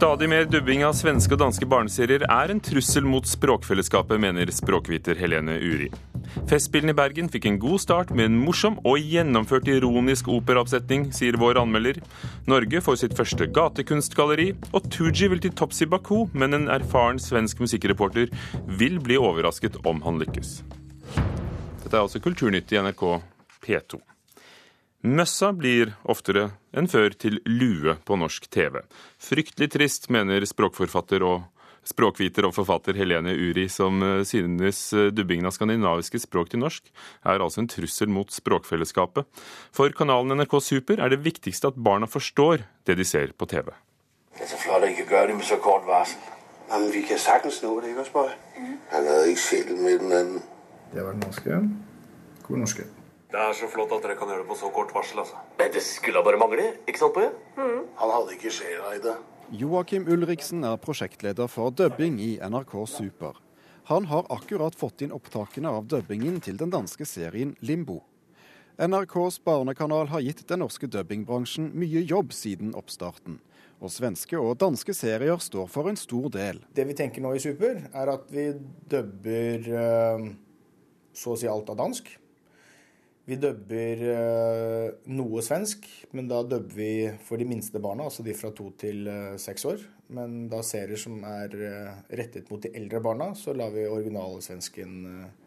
Stadig mer dubbing av svenske og danske barneserier er en trussel mot språkfellesskapet, mener språkviter Helene Uri. Festspillene i Bergen fikk en god start med en morsom og gjennomført ironisk operaoppsetning, sier vår anmelder. Norge får sitt første gatekunstgalleri, og Tooji vil til topps i Baku, men en erfaren svensk musikkreporter vil bli overrasket om han lykkes. Dette er altså Kulturnytt i NRK P2. Møssa blir oftere enn før til lue på norsk TV. Fryktelig trist, mener språkforfatter og språkviter og forfatter Helene Uri, som eh, synes eh, dubbingen av skandinaviske språk til norsk er altså en trussel mot språkfellesskapet. For kanalen NRK Super er det viktigste at barna forstår det de ser på TV. Det er så flott at I kan gjøre det med så kort varsel. Men vi kan sagtens nå det, ikke sant, Bøje? Han hadde ikke sjelen med den anden. Det var den norske. God norske. Det er så flott at dere kan gjøre det på så kort varsel, altså. Men det skulle bare mangle, ikke sant, Boje? Han hadde ikke sjela i det. Joakim Ulriksen er prosjektleder for dubbing i NRK Super. Han har akkurat fått inn opptakene av dubbingen til den danske serien Limbo. NRKs barnekanal har gitt den norske dubbingbransjen mye jobb siden oppstarten. Og svenske og danske serier står for en stor del. Det vi tenker nå i Super, er at vi dubber eh, så å si alt av dansk. Vi dubber eh, noe svensk, men da dubber vi for de minste barna, altså de fra to til eh, seks år. Men da serier som er eh, rettet mot de eldre barna, så lar vi originalsvensken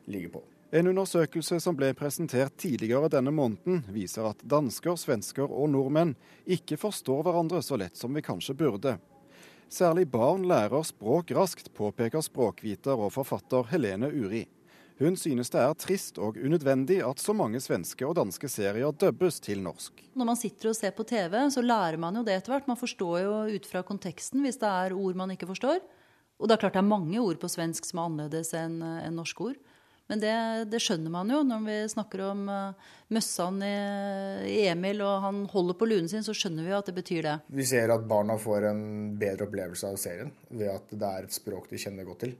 ligge på. En undersøkelse som ble presentert tidligere denne måneden, viser at dansker, svensker og nordmenn ikke forstår hverandre så lett som vi kanskje burde. Særlig barn lærer språk raskt, påpeker språkviter og forfatter Helene Uri. Hun synes det er trist og unødvendig at så mange svenske og danske serier dubbes til norsk. Når man sitter og ser på TV, så lærer man jo det etter hvert. Man forstår jo ut fra konteksten hvis det er ord man ikke forstår. Og det er klart det er mange ord på svensk som er annerledes enn en norske ord. Men det, det, skjønner man jo når vi snakker om uh, møssene i, i, Emil og han holder på lunen sin, så skjønner vi jo at det betyr det. Vi ser at barna får en bedre opplevelse av serien ved at det er et språk de kjenner godt til.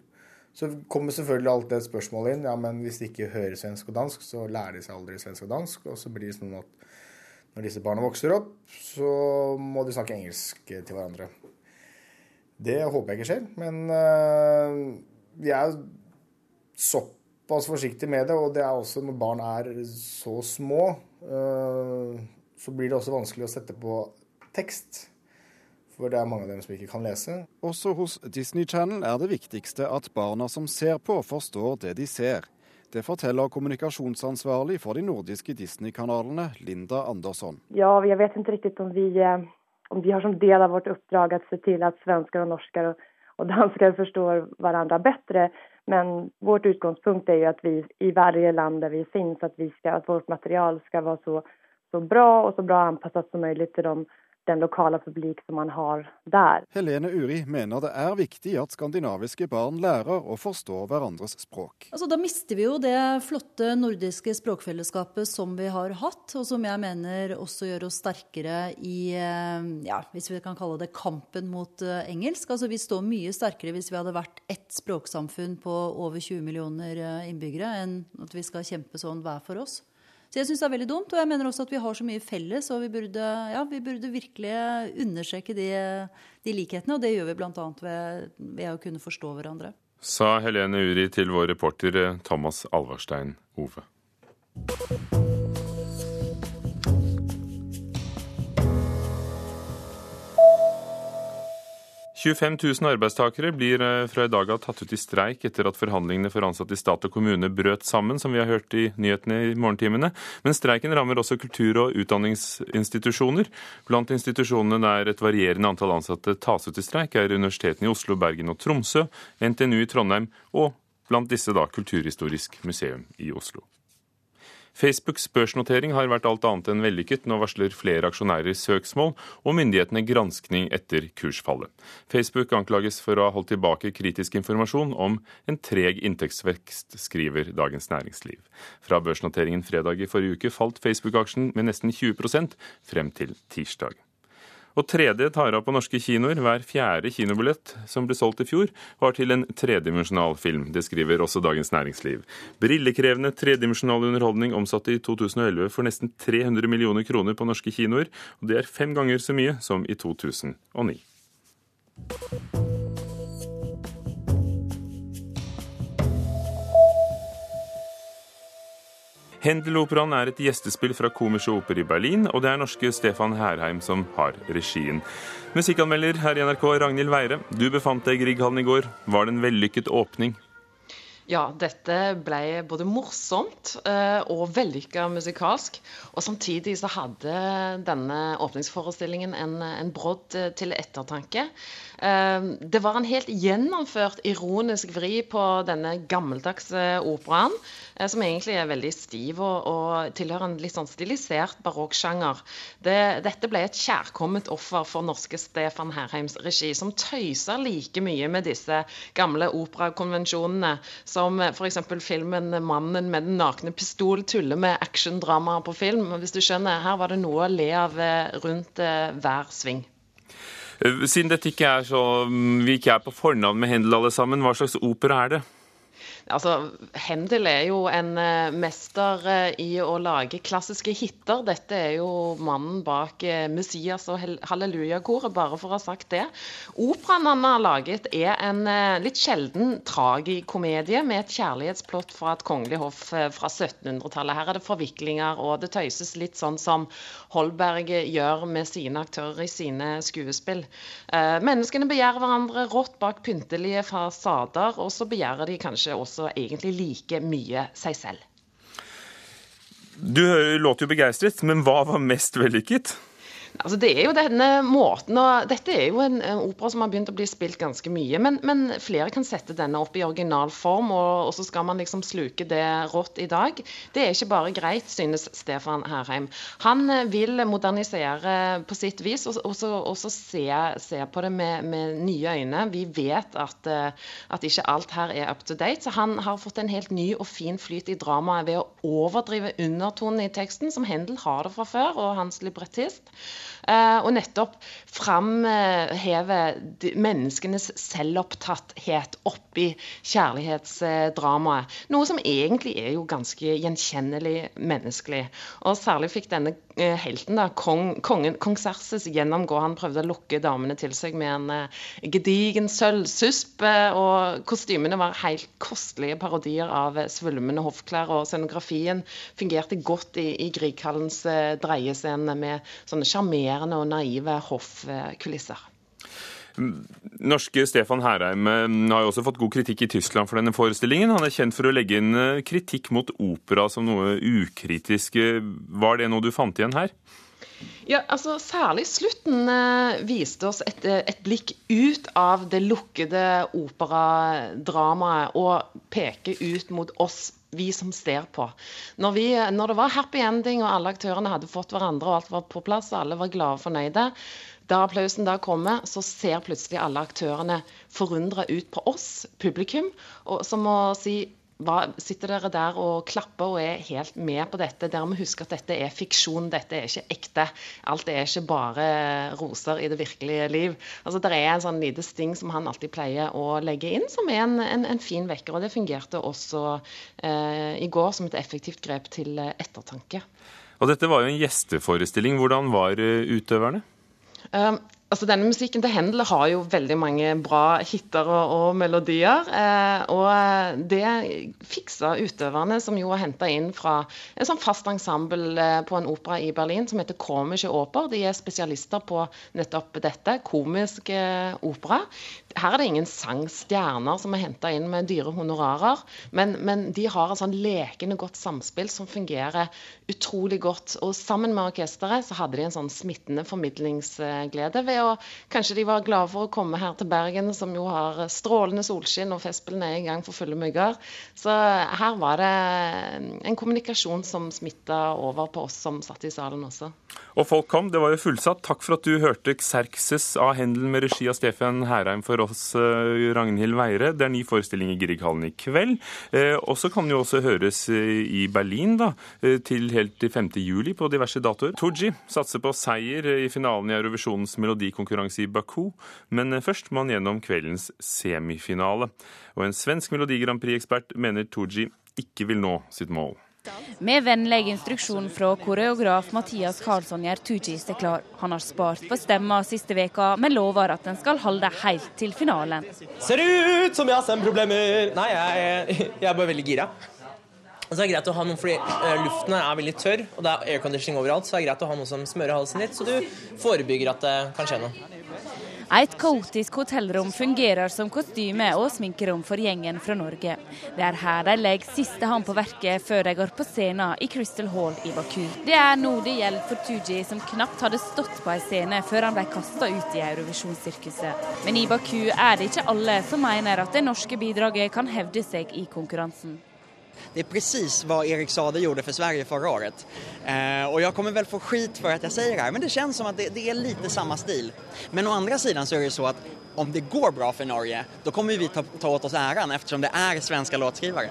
Så kommer selvfølgelig alltid et spørsmål inn. Ja, men hvis de ikke hører svensk og dansk, så lærer de seg aldri svensk og dansk. Og så blir det sånn at når disse barna vokser opp, så må de snakke engelsk til hverandre. Det håper jeg ikke skjer, men uh, vi er såpass forsiktige med det. Og det er også når barn er så små, uh, så blir det også vanskelig å sette på tekst. For det er mange av dem som ikke kan lese. Også hos Disney Channel er det viktigste at barna som ser på, forstår det de ser. Det forteller kommunikasjonsansvarlig for de nordiske Disney-kanalene, Linda Andersson. Ja, jeg vet ikke riktig om vi, eh, om vi har som del av vårt oppdrag å se til at svensker og norsker og, og dansker forstår hverandre bedre. Men vårt utgangspunkt er jo at vi i hvert land der vi finnes, at, vi skal, at vårt material skal være så, så bra og så bra anpasset som mulig til de den lokale publik som man har der. Helene Uri mener det er viktig at skandinaviske barn lærer å forstå hverandres språk. Altså, da mister vi jo det flotte nordiske språkfellesskapet som vi har hatt, og som jeg mener også gjør oss sterkere i eh, ja, hvis vi kan kalle det kampen mot eh, engelsk. Altså, vi står mye sterkere hvis vi hadde vært ett språksamfunn på over 20 millioner eh, innbyggere, enn at vi skal kjempe sånn hver for oss. Så jeg syns det er veldig dumt. Og jeg mener også at vi har så mye felles, og vi burde, ja, vi burde virkelig understreke de, de, likhetene. Og det gjør vi bl.a. Ved, ved å kunne forstå hverandre. Sa Helene Uri til vår reporter Thomas Alvarstein Ove. 25 000 arbeidstakere blir eh, fra i dag av tatt ut i streik etter at forhandlingene for ansatte i stat og kommune brøt sammen, som vi har hørt i nyhetene i morgentimene. Men streiken rammer også kultur- og utdanningsinstitusjoner. Blant institusjonene der et varierende antall ansatte tas ut i streik, er universitetene i Oslo, Bergen og Tromsø, NTNU i Trondheim og blant disse da Kulturhistorisk museum i Oslo. Facebooks børsnotering har vært alt annet enn vellykket. Nå varsler flere aksjonærer søksmål og myndighetene granskning etter kursfallet. Facebook anklages for å ha holdt tilbake kritisk informasjon om en treg inntektsvekst, skriver Dagens Næringsliv. Fra børsnoteringen fredag i forrige uke falt Facebook-aksjen med nesten 20% frem til tirsdag. Og 3D tar av på norske kinoer. Hver fjerde kinobillett som ble solgt i fjor, var til en tredimensjonal film. Det skriver også Dagens Næringsliv. Brillekrevende tredimensjonal underholdning omsatte i 2011 for nesten 300 millioner kroner på norske kinoer. og Det er fem ganger så mye som i 2009. Hendeloperaen er et gjestespill fra Komische Oper i Berlin, og det er norske Stefan Herheim som har regien. Musikkanmelder her i NRK, Ragnhild Weire, du befant deg i Grieghallen i går. Var det en vellykket åpning? Ja, dette ble både morsomt eh, og vellykka musikalsk. Og samtidig så hadde denne åpningsforestillingen en, en brodd eh, til ettertanke. Eh, det var en helt gjennomført ironisk vri på denne gammeldagse operaen, som egentlig er veldig stiv og, og tilhører en litt sånn stilisert barokksjanger. Det, dette ble et kjærkomment offer for norske Stefan Herheims regi, som tøyser like mye med disse gamle operakonvensjonene som f.eks. filmen 'Mannen med den nakne pistol' tuller med actiondramaer på film. Hvis du skjønner, Her var det noe å le av rundt hver sving. Siden dette ikke er så, vi ikke er på fornavn med Hendel alle sammen, hva slags opera er det? Altså, Hendel er jo en uh, mester uh, i å lage klassiske hiter. Dette er jo mannen bak uh, Messias og Hallelujakoret, bare for å ha sagt det. Operaen han har laget, er en litt sjelden tragikomedie med et kjærlighetsplott fra et kongelig hoff fra 1700-tallet. Her er det forviklinger, og det tøyses litt sånn som Holberg gjør med sine aktører i sine skuespill. menneskene begjærer hverandre rått bak pyntelige fasader, og så begjærer de kanskje også også egentlig like mye seg selv. Du låter jo begeistret, men hva var mest vellykket? Altså, det er jo denne måten og Dette er jo en, en, opera som har begynt å bli spilt ganske mye. Men, men flere kan sette denne opp i original form, og, og, så skal man liksom sluke det rått i dag. Det er ikke bare greit, synes Stefan Herheim. Han eh, vil modernisere på sitt vis, og så se, se, på det med, med, nye øyne. Vi vet at, eh, at, ikke alt her er up to date. Så han har fått en helt ny og fin flyt i dramaet ved å overdrive undertonen i teksten, som Hendel har det fra før, og hans librettist. Eh, og nettopp framhever menneskenes selvopptatthet oppi kjærlighetsdramaet. Noe som egentlig er jo ganske gjenkjennelig menneskelig. Og særlig fikk denne eh, helten, da, kong, kongen, kong Serses, gjennomgå. Han prøvde å lukke damene til seg med en eh, gedigen sølvsusp, og kostymene var helt kostelige parodier av svulmende hoffklær. Og scenografien fungerte godt i, i Grieghallens dreiescene med sånne sjarmerende og naive hoffkulisser. Norske Stefan Herheim eh, har jo også fått god kritikk i Tyskland for denne forestillingen. Han er kjent for å legge inn eh, kritikk mot opera som noe ukritisk. Var det noe du fant igjen her? Ja, altså Særlig slutten eh, viste oss et, et, blikk ut av det lukkede operadramaet og peker ut mot oss vi som ser på. Når, vi, når, det var happy ending og alle aktørene hadde fått hverandre og alt var på plass og alle var glade og fornøyde, da applausen da kommer, så ser plutselig alle aktørene forundra ut på oss, publikum, og som må si hva, sitter dere der og klapper og er helt med på dette? Dere må huske at dette er fiksjon, dette er ikke ekte. Alt er ikke bare roser i det virkelige liv. Altså, Det er en sånn lite sting som han alltid pleier å legge inn, som er en, en, en fin vekker. Og det fungerte også eh, i går som et effektivt grep til ettertanke. Og dette var jo en gjesteforestilling. Hvordan var eh, utøverne? Um, Altså, denne Musikken til Hendel har jo veldig mange bra hiter og, og melodier. Eh, og eh, det fiksa utøverne, som jo er henta inn fra en sånn fast ensemble eh, på en opera i Berlin som heter Komische Oper. De er spesialister på nettopp dette, komisk opera. Her er det ingen sangstjerner som er henta inn med dyre honorarer, men, men, de har et sånn lekende godt samspill som fungerer utrolig godt. Og sammen med orkesteret så hadde de en sånn smittende formidlingsglede ved å kanskje de var glade for å komme her til Bergen, som jo har strålende solskinn, og Festspillene er i gang for fulle mugger. Så her var det en kommunikasjon som smitta over på oss som satt i salen også. Og folk kom, det var jo fullsatt. Takk for at du hørte Xerxes av Hendel med regi av Stefan Herheim for oss, eh, Ragnhild Weire. Det er ny forestilling i Grieghallen i kveld. Eh, og så kan den jo også høres eh, i Berlin da, til helt til 5. juli på diverse datoer. Tooji satser på seier i finalen i Eurovisjonens melodikonkurranse i Baku, men først må han gjennom kveldens semifinale. Og en svensk Melodi Grand Prix-ekspert mener Tooji ikke vil nå sitt mål. Med vennlig instruksjon fra koreograf Mathias Karlsson gjør Tooji seg klar. Han har spart på stemma siste veka, men lover at den skal holde helt til finalen. Ser det ut som jeg har stemmeproblemer? Nei, jeg, jeg er bare veldig gira. Så er det greit å ha noe, fordi eh, Luften er veldig tørr, og det er airconditioning overalt. Så det er greit å ha noe som smører halsen litt, så du forebygger at det kan skje noe. Et kaotisk hotellrom fungerer som kostyme- og sminkerom for gjengen fra Norge. Det er her de legger siste hånd på verket før de går på scenen i Crystal Hall i Baku. Det er nå det gjelder for Tooji, som knapt hadde stått på en scene før han ble kasta ut i Eurovisjonssirkuset. Men i Baku er det ikke alle som mener at det norske bidraget kan hevde seg i konkurransen. Det är precis vad Erik Sade gjorde för Sverige förra året. Eh, och jag kommer väl få skit för att jag säger det här, men det känns som att det, det, är lite samma stil. Men å andra sidan så är det så att om det går bra för Norge, då kommer vi ta, ta åt oss äran eftersom det är svenska låtskrivare.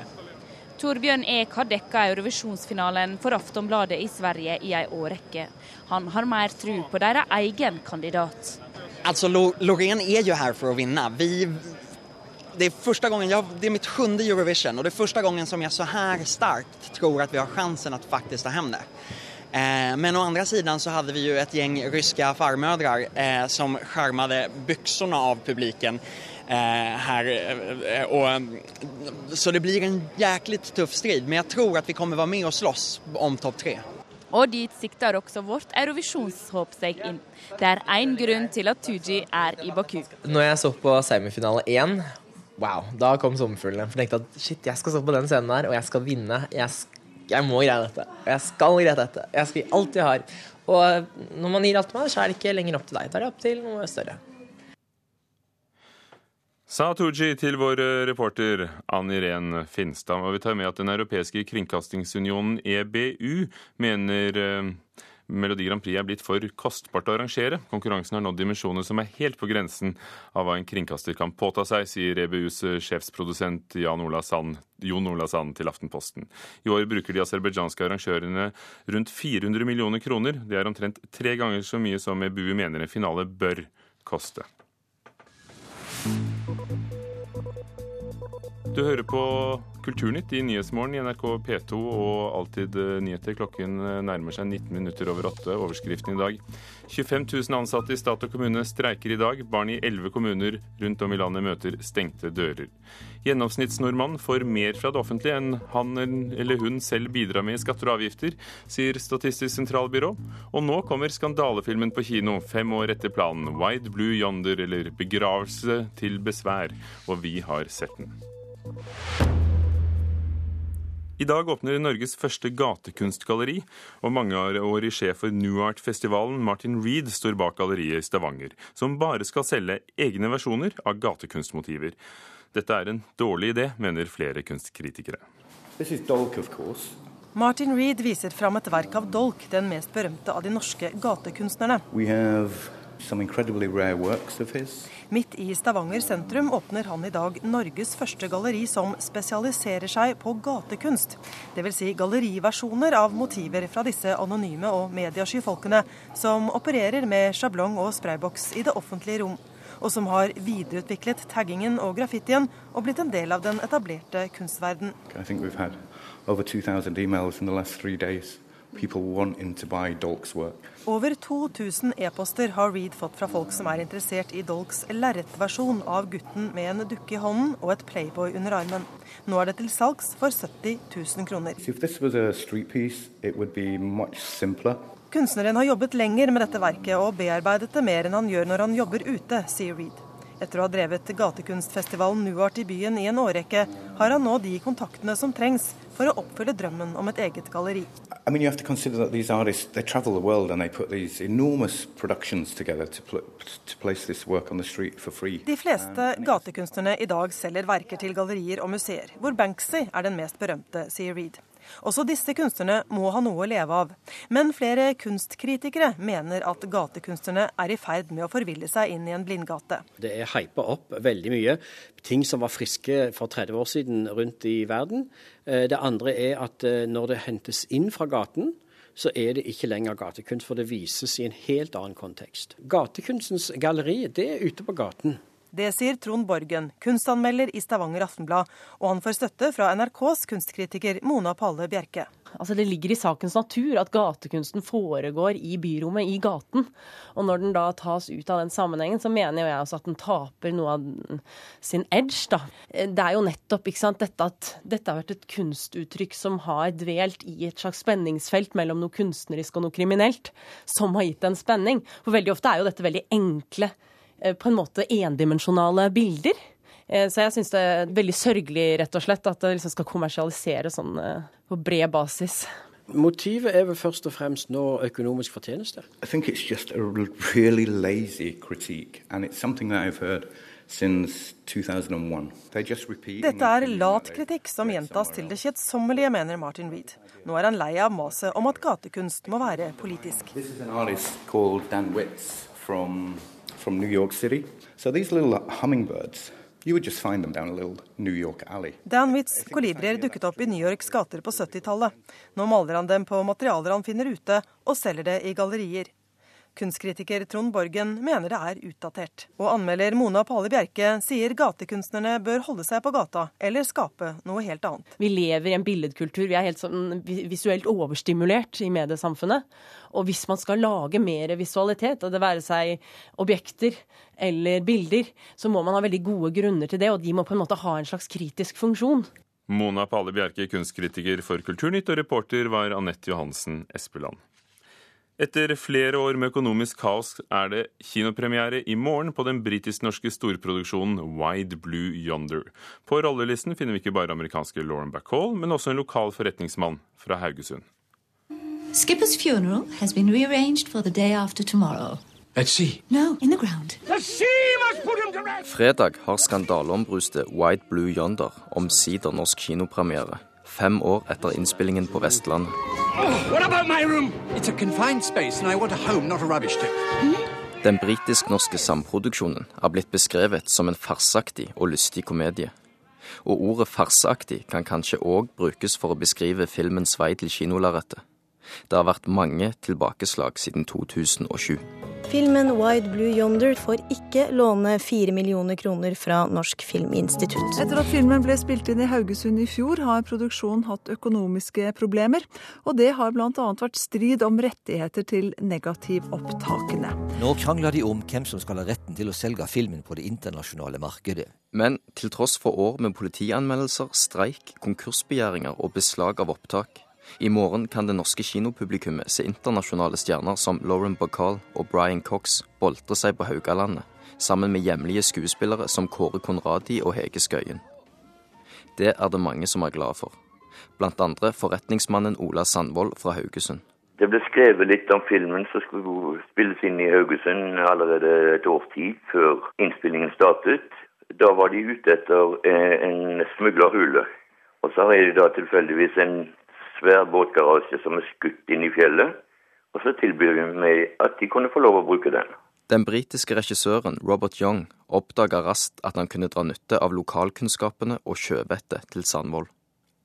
Torbjørn Ek har dekka Eurovisjonsfinalen for Aftonbladet i Sverige i ei årrekke. Han har mer tro på deres egen kandidat. Altså, Loreen er jo her for å vinne. Vi, det är första gången, jag, det är mitt sjunde Eurovision och det är första gången som jag så här starkt tror att vi har chansen att faktiskt ta hem det. Eh, men å andra sidan så hade vi ju ett gäng ryska farmödrar eh, som skärmade byxorna av publiken. Eh, här, och, så det blir en jäkligt tuff strid, men jag tror att vi kommer vara med och slåss om topp tre. Og dit sikter også vårt eurovisjonshåp seg inn. Det er én grunn til at Tooji er i Baku. Når jeg så på semifinale én, wow, da kom sommerfuglene. For jeg tenkte at shit, jeg skal stå på den scenen her, og jeg skal vinne. Jeg, jeg må greie dette. Og jeg skal greie dette. Jeg skal gi alt jeg har. Og når man gir alt til meg, så er det ikke lenger opp til deg. Da er det opp til noe større. Sa Tooji til vår eh, reporter Ann Irén Finstad. Og vi tar med at Den europeiske kringkastingsunionen, EBU, mener eh, Melodi Grand Prix er blitt for kostbart å arrangere. Konkurransen har nådd dimensjoner som er helt på grensen av hva en kringkaster kan påta seg, sier EBUs sjefsprodusent Jan Ola Sand, Jon Ola Sand til Aftenposten. I år bruker de aserbajdsjanske arrangørene rundt 400 millioner kroner. Det er omtrent tre ganger så mye som EBU mener en finale bør koste. Du hører på Kulturnytt i Nyhetsmorgen i NRK P2 og Alltid nyheter. Klokken nærmer seg 19 minutter over åtte. Overskriften i dag. 25 000 ansatte i stat og kommune streiker i dag. Barn i elleve kommuner rundt om i landet møter stengte dører. Gjennomsnittsnordmann får mer fra det offentlige enn han eller hun selv bidrar med i skatter og avgifter, sier Statistisk sentralbyrå. Og nå kommer skandalefilmen på kino, fem år etter planen. Wide Blue Yonder, eller Begravelse til besvær. Og vi har sett den. I dag åpner Norges første gatekunstgalleri, og mangeårig sjef for New Art-festivalen, Martin Reed, står bak galleriet i Stavanger, som bare skal selge egne versjoner av gatekunstmotiver. Dette er en dårlig idé, mener flere kunstkritikere. Dolk, Martin Reed viser fram et verk av Dolk, den mest berømte av de norske gatekunstnerne. Midt i Stavanger sentrum åpner han i dag Norges første galleri som spesialiserer seg på gatekunst. Dvs. Si galleriversjoner av motiver fra disse anonyme og mediesky folkene som opererer med sjablong og sprayboks i det offentlige rom, og som har videreutviklet taggingen og graffitien og blitt en del av den etablerte kunstverden. Over 2000 emails in the last three days. Over 2000 e-poster har Reed fått fra folk som er interessert i Dolks lerretversjon av gutten med en dukke i hånden og et Playboy under armen. Nå er det til salgs for 70 000 kroner. Kunstneren har jobbet lenger med dette verket og bearbeidet det mer enn han gjør når han jobber ute, sier Reed. Etter å ha drevet gatekunstfestivalen Nuart i byen i en årrekke, har han nå de kontaktene som trengs for å oppfylle drømmen om et eget galleri. I mean, you have to consider that these artists they travel the world and they put these enormous productions together to, pl to place this work on the street for free. De fleste gatekunstnerne i dag selger verker til gallerier og museer, hvor Banksy er den mest berømte, sier Reed. Også disse kunstnerne må ha noe å leve av. Men flere kunstkritikere mener at gatekunstnerne er i ferd med å forville seg inn i en blindgate. Det er hypa opp veldig mye. Ting som var friske for 30 år siden rundt i verden. Eh, det andre er at eh, når det hentes inn fra gaten, så er det ikke lenger gatekunst, for det vises i en helt annen kontekst. Gatekunstens galleri, det er ute på gaten. Det sier Trond Borgen, kunstanmelder i Stavanger Aftenblad, og han får støtte fra NRKs kunstkritiker Mona Palle Bjerke. Altså Det ligger i sakens natur at gatekunsten foregår i byrommet, i gaten. Og når den da tas ut av den sammenhengen, så mener jeg også at den taper noe av sin edge, da. Det er jo nettopp ikke sant, dette at dette har vært et kunstuttrykk som har dvelt i et slags spenningsfelt mellom noe kunstnerisk og noe kriminelt, som har gitt en spenning. For veldig ofte er jo dette veldig enkle, på en måte endimensjonale bilder. Eh, så jeg syns det er veldig sørgelig rett og slett at det liksom skal kommersialiseres sånn eh, på bred basis. Motivet er vel først og fremst nå økonomisk fortjeneste? I think it's just a really lazy critique, and it's something that I've heard since 2001. They just repeat Dette er lat kritikk som gjentas til det kjedsommelige, mener Martin Reed. Nå er han lei av maset om at gatekunst må være politisk. This is an artist called Dan Witz from, from New York City. So these little hummingbirds. Dan Witz kolibrier dukket opp i New Yorks gater på 70-tallet. Nå maler han dem på materialer han finner ute, og selger det i gallerier. Kunstkritiker Trond Borgen mener det er utdatert. Og anmelder Mona Pale Bjerke sier gatekunstnerne bør holde seg på gata, eller skape noe helt annet. Vi lever i en billedkultur. Vi er helt sånn visuelt overstimulert i mediesamfunnet. Og hvis man skal lage mer visualitet, og det være seg objekter eller bilder, så må man ha veldig gode grunner til det, og de må på en måte ha en slags kritisk funksjon. Mona Pale Bjerke, kunstkritiker for Kulturnytt, og reporter var Anette Johansen Espeland. Etter flere år med økonomisk kaos er det kinopremiere i morgen på den britisk-norske storproduksjonen Wide Blue Yonder. På rollelisten finner vi ikke bare amerikanske Lauren Bacall, men også en lokal forretningsmann fra Haugesund. Skipper's funeral has been rearranged for the day after tomorrow. At sea? No, in the ground. The sea must put him to rest! Fredag har skandaleombruste Wide Blue Yonder omsider norsk kinopremiere. Fem år etter innspillingen på Vestlandet. Den britisk-norske samproduksjonen er blitt beskrevet som en farsaktig og lystig komedie. Og ordet farseaktig kan kanskje òg brukes for å beskrive filmens vei til kinolerretet. Det har vært mange tilbakeslag siden 2007. Filmen Wide Blue Yonder får ikke låne fire millioner kroner fra Norsk Filminstitutt. Etter at filmen ble spilt inn i Haugesund i fjor, har produksjonen hatt økonomiske problemer. Og det har bl.a. vært strid om rettigheter til negativopptakene. Nå krangler de om hvem som skal ha retten til å selge filmen på det internasjonale markedet. Men til tross for år med politianmeldelser, streik, konkursbegjæringer og beslag av opptak, i morgen kan det norske kinopublikummet se internasjonale stjerner som Lauren Bacall og Brian Cox boltre seg på Haugalandet, sammen med hjemlige skuespillere som Kåre Konradi og Hege Skøyen. Det er det mange som er glade for, blant andre forretningsmannen Ola Sandvold fra Haugesund. Det ble skrevet litt om filmen som skulle spilles inn i Haugesund allerede et års tid før innspillingen startet. Da var de ute etter en smuglerhule. Og så er de da tilfeldigvis en svær båtgarasje som er skutt inn i fjellet. Og så tilbyr vi meg at de kunne få lov å bruke den. Den britiske regissøren Robert Young oppdaga raskt at han kunne dra nytte av lokalkunnskapene og sjøvettet til Sandvold.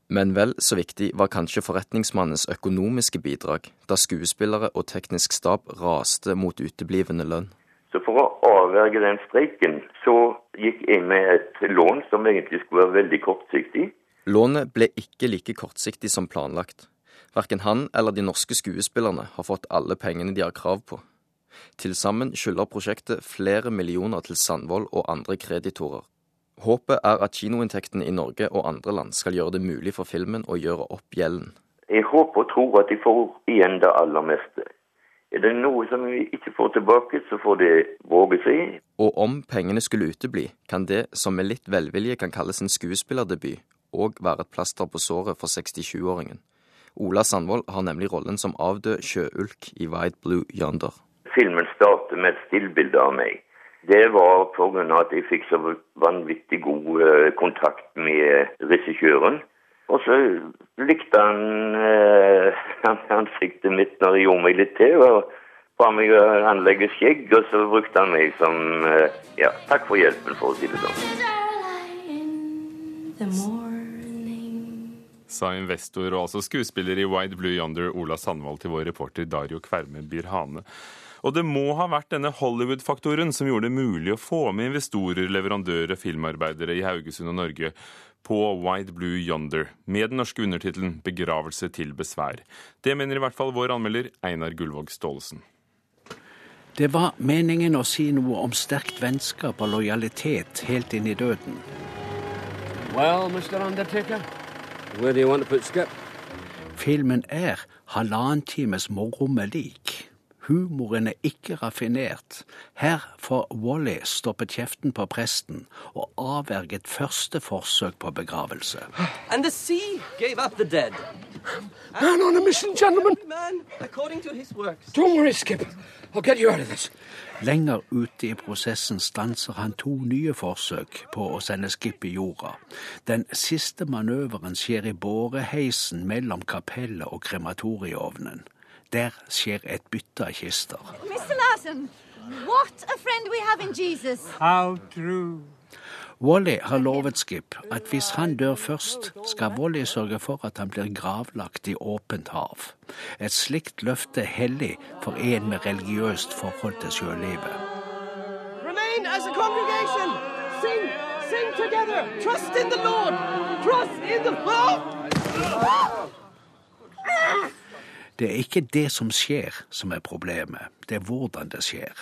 Men vel så viktig var kanskje forretningsmannens økonomiske bidrag, da skuespillere og teknisk stab raste mot uteblivende lønn. Så for å avverge den streiken, så gikk jeg med et lån som egentlig skulle være veldig kortsiktig. Lånet ble ikke like kortsiktig som planlagt. Verken han eller de norske skuespillerne har fått alle pengene de har krav på. Til sammen skylder prosjektet flere millioner til Sandvold og andre kreditorer. Håpet er at kinoinntektene i Norge og andre land skal gjøre det mulig for filmen å gjøre opp gjelden. Jeg håper og tror at de får igjen det aller meste. Er det noe som vi ikke får tilbake, så får det våge seg. Og om pengene skulle utebli, kan det som med litt velvilje kan kalles en skuespillerdebut, òg være et plaster på såret for 67-åringen. Ola Sandvold har nemlig rollen som avdød sjøulk i White Blue Yonder. Filmen starter med et stillbilde av meg. Det var pga. at jeg fikk så vanvittig god uh, kontakt med regissøren. Og så likte han eh, ansiktet mitt når jeg gjorde meg litt til. og ba meg å anlegge skjegg, og så brukte han meg som eh, Ja, takk for hjelpen, for å si det sånn. Sa investor og altså skuespiller i Wide Blue Yonder, Ola Sandvold, til vår reporter Dario Kverme Byrhane. Og det må ha vært denne Hollywood-faktoren som gjorde det mulig å få med investorer, leverandører, og filmarbeidere i Haugesund og Norge på Wide Blue Yonder, med den norske undertittelen 'Begravelse til besvær'. Det mener i hvert fall vår anmelder Einar Gullvåg Staalesen. Det var meningen å si noe om sterkt vennskap og lojalitet helt inn i døden. Well, Mr. Undertaker, Filmen er halvannen times moro med lik. Humoren er ikke raffinert. Her får Wally stoppet kjeften på presten og avverget første forsøk på begravelse. And the sea gave up the dead. Man on a mission, gentlemen. Man, according to his works. Don't worry, Skip. I'll get you out of this. Lenger ute i prosessen stanser han to nye forsøk på å sende Skip i jorda. Den siste manøveren skjer i båreheisen mellom kapellet og krematorieovnen. Der skjer et bytte av kister. Mr. Larson, what a friend we have in Jesus. How true. Wally har lovet Skip at hvis han dør først, skal Wally sørge for at han blir gravlagt i åpent hav. Et slikt løfte hellig for en med religiøst forhold til sjølivet. Remain as a congregation. Sing, sing together. Trust in the Lord. Trust in the Lord. Det er ikke det som skjer som er problemet, det er hvordan det skjer.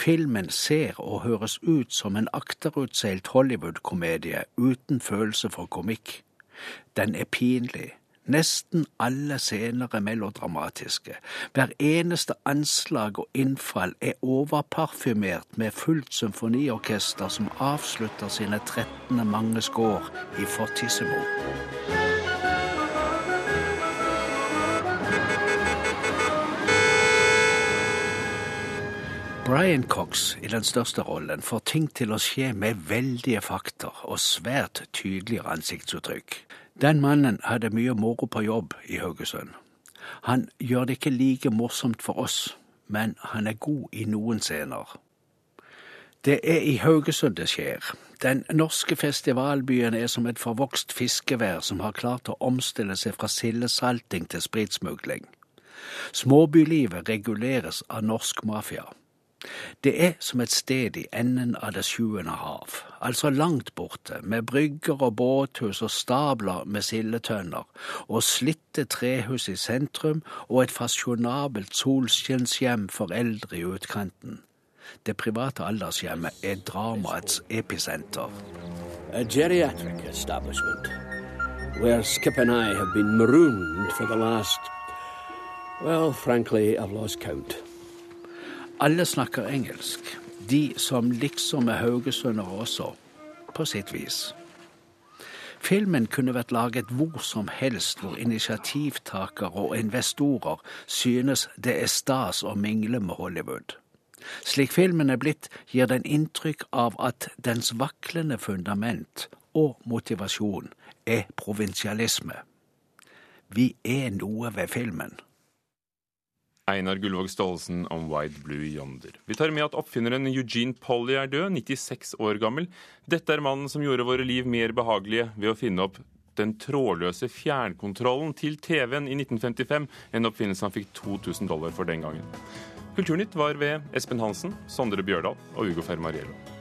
Filmen ser og høres ut som en akterutseilt Hollywood-komedie uten følelse for komikk. Den er pinlig. Nesten alle scener er melodramatiske. Hver eneste anslag og innfall er overparfymert med fullt symfoniorkester som avslutter sine trettende mange skår i fortissimo. Brian Cox i den største rollen får ting til å skje med veldige fakter og svært tydelige ansiktsuttrykk. Den mannen hadde mye moro på jobb i Haugesund. Han gjør det ikke like morsomt for oss, men han er god i noen scener. Det er i Haugesund det skjer. Den norske festivalbyen er som et forvokst fiskevær som har klart å omstille seg fra sildesalting til spritsmugling. Småbylivet reguleres av norsk mafia. Det er som et sted i enden av det sjuende hav, altså langt borte, med brygger og båthus og stabler med sildetønner, og slitte trehus i sentrum og et fasjonabelt solskinnshjem for eldre i utkanten. Det private aldershjemmet er dramaets episenter. A geriatric establishment where Skip and I have been marooned for the last. Well, frankly, I've lost count. Alle snakker engelsk, de som liksom er haugesundere også, på sitt vis. Filmen kunne vært laget hvor som helst hvor initiativtakere og investorer synes det er stas å mingle med Hollywood. Slik filmen er blitt, gir den inntrykk av at dens vaklende fundament og motivasjon er provinsialisme. Vi er noe ved filmen. Einar Gullvåg Staalesen om Wide Blue Yonder. Vi tar med at oppfinneren Eugene Polly er død, 96 år gammel. Dette er mannen som gjorde våre liv mer behagelige ved å finne opp den trådløse fjernkontrollen til TV-en i 1955, en oppfinnelse han fikk 2000 dollar for den gangen. Kulturnytt var ved Espen Hansen, Sondre Bjørdal og Ugo Fermariello.